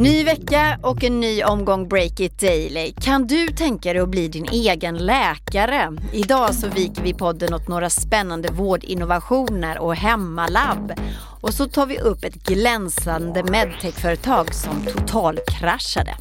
Ny vecka och en ny omgång Break It Daily. Kan du tänka dig att bli din egen läkare? Idag så viker vi podden åt några spännande vårdinnovationer och hemmalabb. Och så tar vi upp ett glänsande medtech-företag som totalkraschade.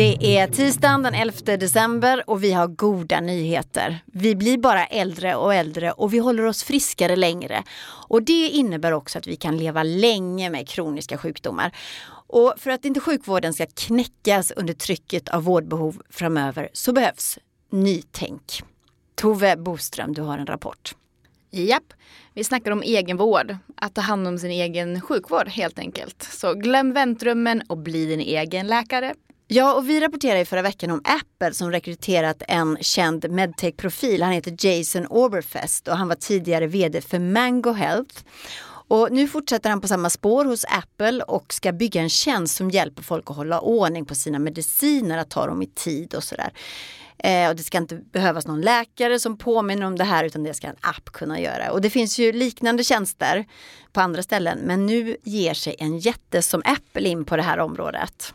Det är tisdagen den 11 december och vi har goda nyheter. Vi blir bara äldre och äldre och vi håller oss friskare längre. Och det innebär också att vi kan leva länge med kroniska sjukdomar. Och för att inte sjukvården ska knäckas under trycket av vårdbehov framöver så behövs nytänk. Tove Boström, du har en rapport. Japp, vi snackar om egenvård. Att ta hand om sin egen sjukvård helt enkelt. Så glöm väntrummen och bli din egen läkare. Ja, och vi rapporterade i förra veckan om Apple som rekryterat en känd medtech-profil. Han heter Jason Oberfest och han var tidigare vd för Mango Health. Och nu fortsätter han på samma spår hos Apple och ska bygga en tjänst som hjälper folk att hålla ordning på sina mediciner, att ta dem i tid och sådär. Eh, och det ska inte behövas någon läkare som påminner om det här utan det ska en app kunna göra. Och det finns ju liknande tjänster på andra ställen men nu ger sig en jätte som Apple in på det här området.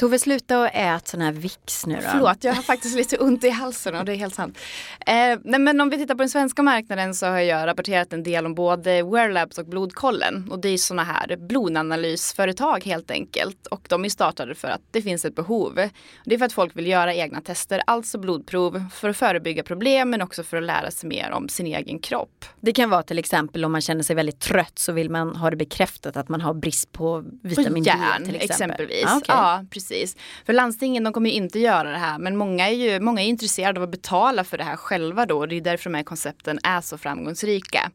Tove, sluta och ät sån här Vicks nu då. Förlåt, jag har faktiskt lite ont i halsen och det är helt sant. Eh, nej, men om vi tittar på den svenska marknaden så har jag rapporterat en del om både Wearlabs och Blodkollen. Och det är såna här blodanalysföretag helt enkelt. Och de är startade för att det finns ett behov. Det är för att folk vill göra egna tester, alltså blodprov, för att förebygga problem men också för att lära sig mer om sin egen kropp. Det kan vara till exempel om man känner sig väldigt trött så vill man ha det bekräftat att man har brist på vitamin på järn, D till exempel. exempelvis. Ah, okay. Ja, precis precis. För landstingen de kommer ju inte göra det här men många är ju många är intresserade av att betala för det här själva då. Det är därför de här koncepten är så framgångsrika.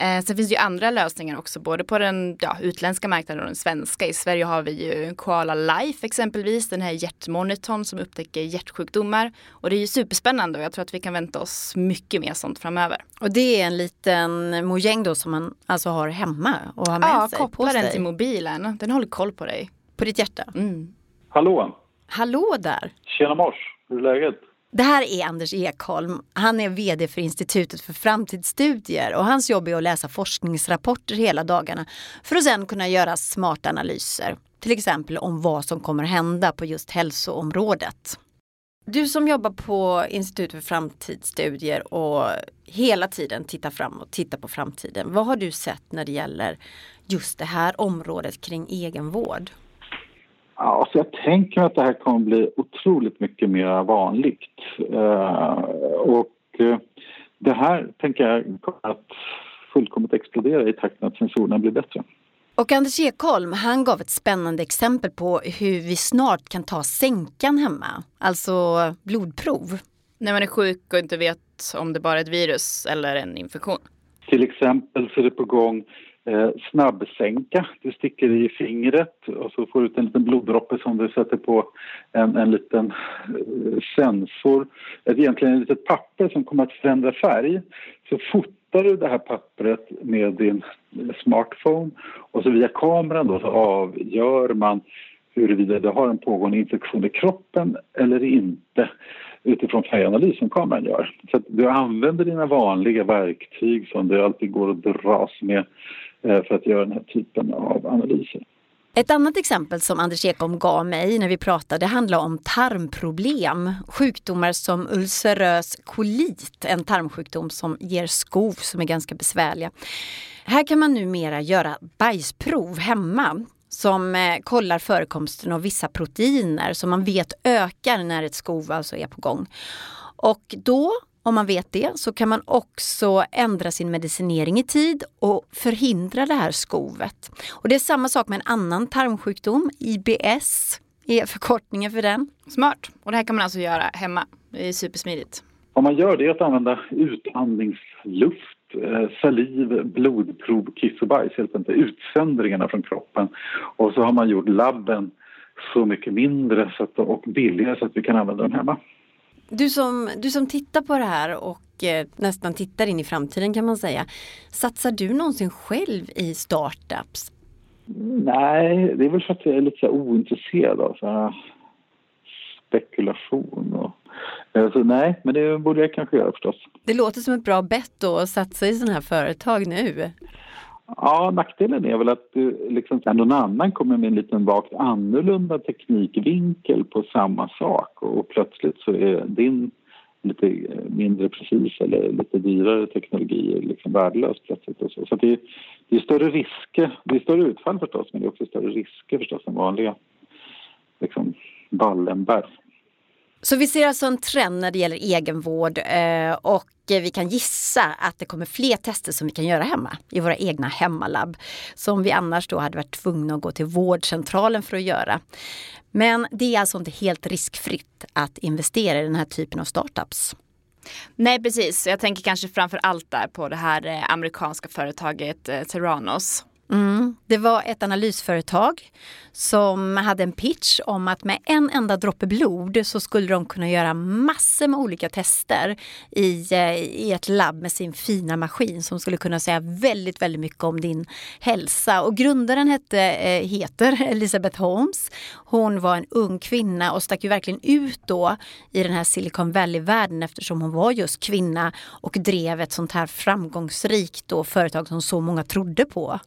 Eh, sen finns det ju andra lösningar också, både på den ja, utländska marknaden och den svenska. I Sverige har vi ju Koala Life exempelvis, den här hjärtmonitorn som upptäcker hjärtsjukdomar. Och det är ju superspännande och jag tror att vi kan vänta oss mycket mer sånt framöver. Och det är en liten mojäng då som man alltså har hemma och har med ja, sig? Ja, koppla den till mobilen. Den håller koll på dig. På ditt hjärta? Mm. Hallå! Hallå där! Tjena mors! Hur är läget? Det här är Anders Ekholm. Han är VD för Institutet för framtidsstudier och hans jobb är att läsa forskningsrapporter hela dagarna för att sedan kunna göra smarta analyser. Till exempel om vad som kommer hända på just hälsoområdet. Du som jobbar på Institutet för framtidsstudier och hela tiden tittar framåt, tittar på framtiden. Vad har du sett när det gäller just det här området kring egenvård? Ja, så jag tänker att det här kommer bli otroligt mycket mer vanligt. Uh, och uh, det här tänker jag kommer att fullkomligt explodera i takt med att sensorerna blir bättre. Och Anders Ekholm, han gav ett spännande exempel på hur vi snart kan ta sänkan hemma, alltså blodprov. När man är sjuk och inte vet om det bara är ett virus eller en infektion. Till exempel så är det på gång eh, snabbsänka. Du sticker i fingret och så får du ut en liten bloddroppe som du sätter på en, en liten eh, sensor. Ett, egentligen ett litet papper som kommer att förändra färg. Så fotar du det här pappret med din smartphone och så via kameran då så avgör man huruvida du har en pågående infektion i kroppen eller inte utifrån färganalys som kameran gör. Så att du använder dina vanliga verktyg som du alltid går att dras med Eh, Eh, för att göra den här typen av analyser. Ett annat exempel som Anders Ekholm gav mig när vi pratade handlar om tarmproblem. Sjukdomar som ulcerös kolit, en tarmsjukdom som ger skov som är ganska besvärliga. Här kan man numera göra bajsprov hemma som eh, kollar förekomsten av vissa proteiner som man vet ökar när ett skov alltså är på gång. Och då om man vet det så kan man också ändra sin medicinering i tid och förhindra det här skovet. Och det är samma sak med en annan tarmsjukdom, IBS är förkortningen för den. Smart! Och det här kan man alltså göra hemma. Det är supersmidigt. Vad man gör det är att använda utandningsluft, eh, saliv, blodprov, kiss och bajs, helt enkelt utsöndringarna från kroppen. Och så har man gjort labben så mycket mindre så att, och billigare så att vi kan använda dem hemma. Du som, du som tittar på det här och eh, nästan tittar in i framtiden kan man säga. Satsar du någonsin själv i startups? Nej, det är väl för att jag är lite ointresserad av så här spekulation och Eh, så nej, men det borde jag kanske göra förstås. Det låter som ett bra bett då att satsa i sådana här företag nu. Ja, nackdelen är väl att eh, liksom, någon annan kommer med en liten vagt annorlunda teknikvinkel på samma sak och plötsligt så är din lite eh, mindre precis eller lite dyrare teknologi liksom värdelös plötsligt. Och så så det, det är större risker, det är större utfall förstås men det är också större risker förstås än vanliga liksom, Wallenberg. Så vi ser alltså en trend när det gäller egenvård eh, och vi kan gissa att det kommer fler tester som vi kan göra hemma i våra egna hemmalabb. Som vi annars då hade varit tvungna att gå till vårdcentralen för att göra. Men det är alltså inte helt riskfritt att investera i den här typen av startups. Nej precis, jag tänker kanske framför allt där på det här eh, amerikanska företaget eh, Terranos Mm. Det var ett analysföretag som hade en pitch om att med en enda droppe blod så skulle de kunna göra massor med olika tester i, eh, i ett labb med sin fina maskin som skulle kunna säga väldigt, väldigt mycket om din hälsa. Och grundaren hette, eh, heter Elisabeth Holmes. Hon var en ung kvinna och stack ju verkligen ut då i den här Silicon Valley-världen eftersom hon var just kvinna och drev ett sånt här framgångsrikt då företag som så många trodde på.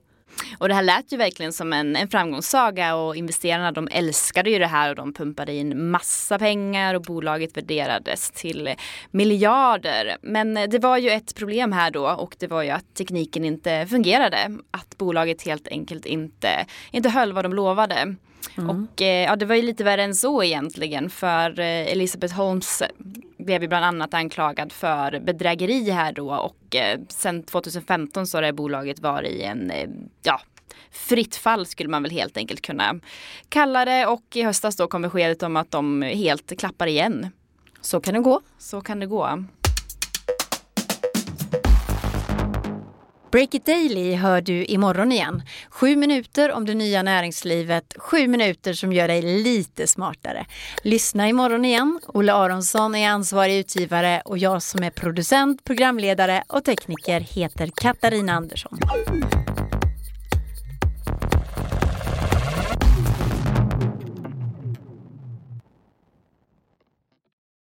Och det här lät ju verkligen som en, en framgångssaga och investerarna de älskade ju det här och de pumpade in massa pengar och bolaget värderades till miljarder. Men det var ju ett problem här då och det var ju att tekniken inte fungerade. Att bolaget helt enkelt inte, inte höll vad de lovade. Mm. Och eh, ja, det var ju lite värre än så egentligen för eh, Elisabeth Holmes blev ju bland annat anklagad för bedrägeri här då och eh, sen 2015 så har det bolaget varit i en, ja, fritt fall skulle man väl helt enkelt kunna kalla det och i höstas då kom beskedet om att de helt klappar igen. Så kan det gå. Så kan det gå. Break it Daily hör du imorgon igen. Sju minuter om det nya näringslivet, sju minuter som gör dig lite smartare. Lyssna imorgon igen. Olle Aronsson är ansvarig utgivare och jag som är producent, programledare och tekniker heter Katarina Andersson.